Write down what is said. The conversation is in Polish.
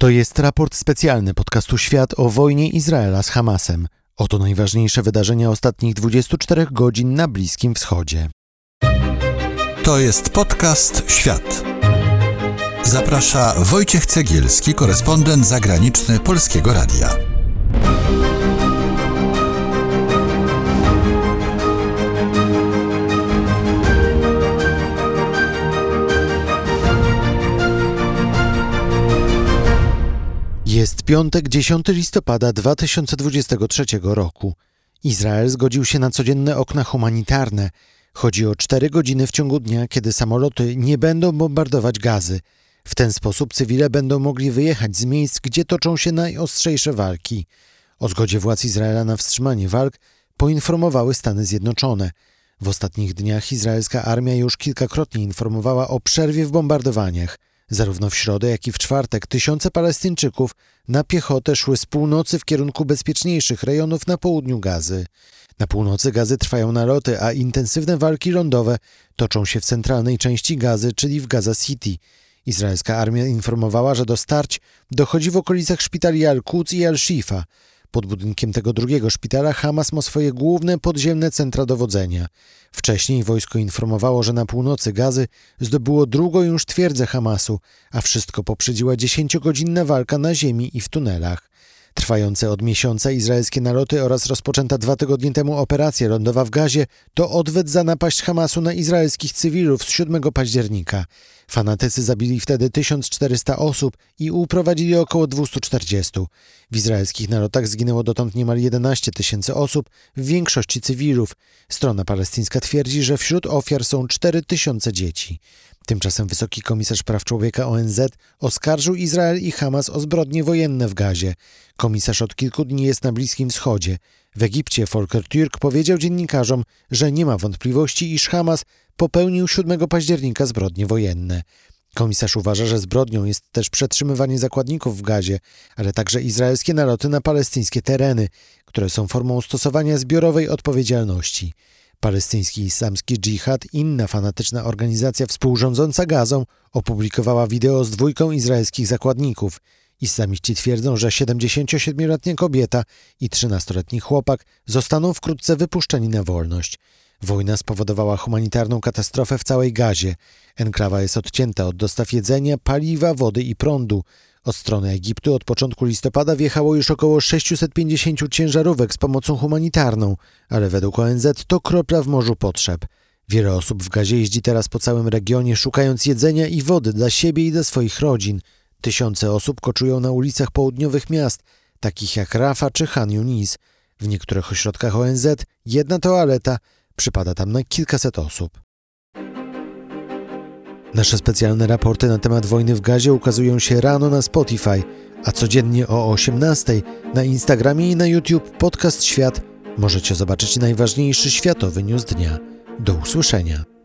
To jest raport specjalny podcastu Świat o wojnie Izraela z Hamasem. Oto najważniejsze wydarzenia ostatnich 24 godzin na Bliskim Wschodzie. To jest podcast Świat. Zaprasza Wojciech Cegielski, korespondent zagraniczny Polskiego Radia. Jest piątek, 10 listopada 2023 roku. Izrael zgodził się na codzienne okna humanitarne. Chodzi o 4 godziny w ciągu dnia, kiedy samoloty nie będą bombardować gazy. W ten sposób cywile będą mogli wyjechać z miejsc, gdzie toczą się najostrzejsze walki. O zgodzie władz Izraela na wstrzymanie walk poinformowały Stany Zjednoczone. W ostatnich dniach izraelska armia już kilkakrotnie informowała o przerwie w bombardowaniach. Zarówno w środę, jak i w czwartek tysiące Palestyńczyków na piechotę szły z północy w kierunku bezpieczniejszych rejonów na południu Gazy. Na północy Gazy trwają naloty, a intensywne walki lądowe toczą się w centralnej części Gazy, czyli w Gaza City. Izraelska armia informowała, że do starć dochodzi w okolicach szpitali Al-Quds i Al-Shifa. Pod budynkiem tego drugiego szpitala Hamas ma swoje główne podziemne centra dowodzenia. Wcześniej wojsko informowało, że na północy Gazy zdobyło drugą już twierdzę Hamasu, a wszystko poprzedziła dziesięciogodzinna walka na ziemi i w tunelach. Trwające od miesiąca izraelskie naloty oraz rozpoczęta dwa tygodnie temu operacja lądowa w Gazie to odwet za napaść Hamasu na izraelskich cywilów z 7 października. Fanatycy zabili wtedy 1400 osób i uprowadzili około 240. W izraelskich nalotach zginęło dotąd niemal 11 tysięcy osób, w większości cywilów. Strona palestyńska twierdzi, że wśród ofiar są 4 tysiące dzieci. Tymczasem wysoki komisarz praw człowieka ONZ oskarżył Izrael i Hamas o zbrodnie wojenne w Gazie. Komisarz od kilku dni jest na Bliskim Wschodzie. W Egipcie Volker Türk powiedział dziennikarzom, że nie ma wątpliwości, iż Hamas popełnił 7 października zbrodnie wojenne. Komisarz uważa, że zbrodnią jest też przetrzymywanie zakładników w Gazie, ale także izraelskie naloty na palestyńskie tereny, które są formą stosowania zbiorowej odpowiedzialności. Palestyński Islamski Dżihad, inna fanatyczna organizacja współrządząca gazą, opublikowała wideo z dwójką izraelskich zakładników. Islamiści twierdzą, że 77-letnia kobieta i 13-letni chłopak zostaną wkrótce wypuszczeni na wolność. Wojna spowodowała humanitarną katastrofę w całej gazie. Enklawa jest odcięta od dostaw jedzenia, paliwa, wody i prądu. Od strony Egiptu od początku listopada wjechało już około 650 ciężarówek z pomocą humanitarną, ale według ONZ to kropla w morzu potrzeb. Wiele osób w gazie jeździ teraz po całym regionie, szukając jedzenia i wody dla siebie i dla swoich rodzin. Tysiące osób koczują na ulicach południowych miast, takich jak Rafa czy Han Yunis. W niektórych ośrodkach ONZ jedna toaleta przypada tam na kilkaset osób. Nasze specjalne raporty na temat wojny w gazie ukazują się rano na Spotify, a codziennie o 18 na Instagramie i na YouTube podcast Świat możecie zobaczyć najważniejszy światowy news dnia. Do usłyszenia.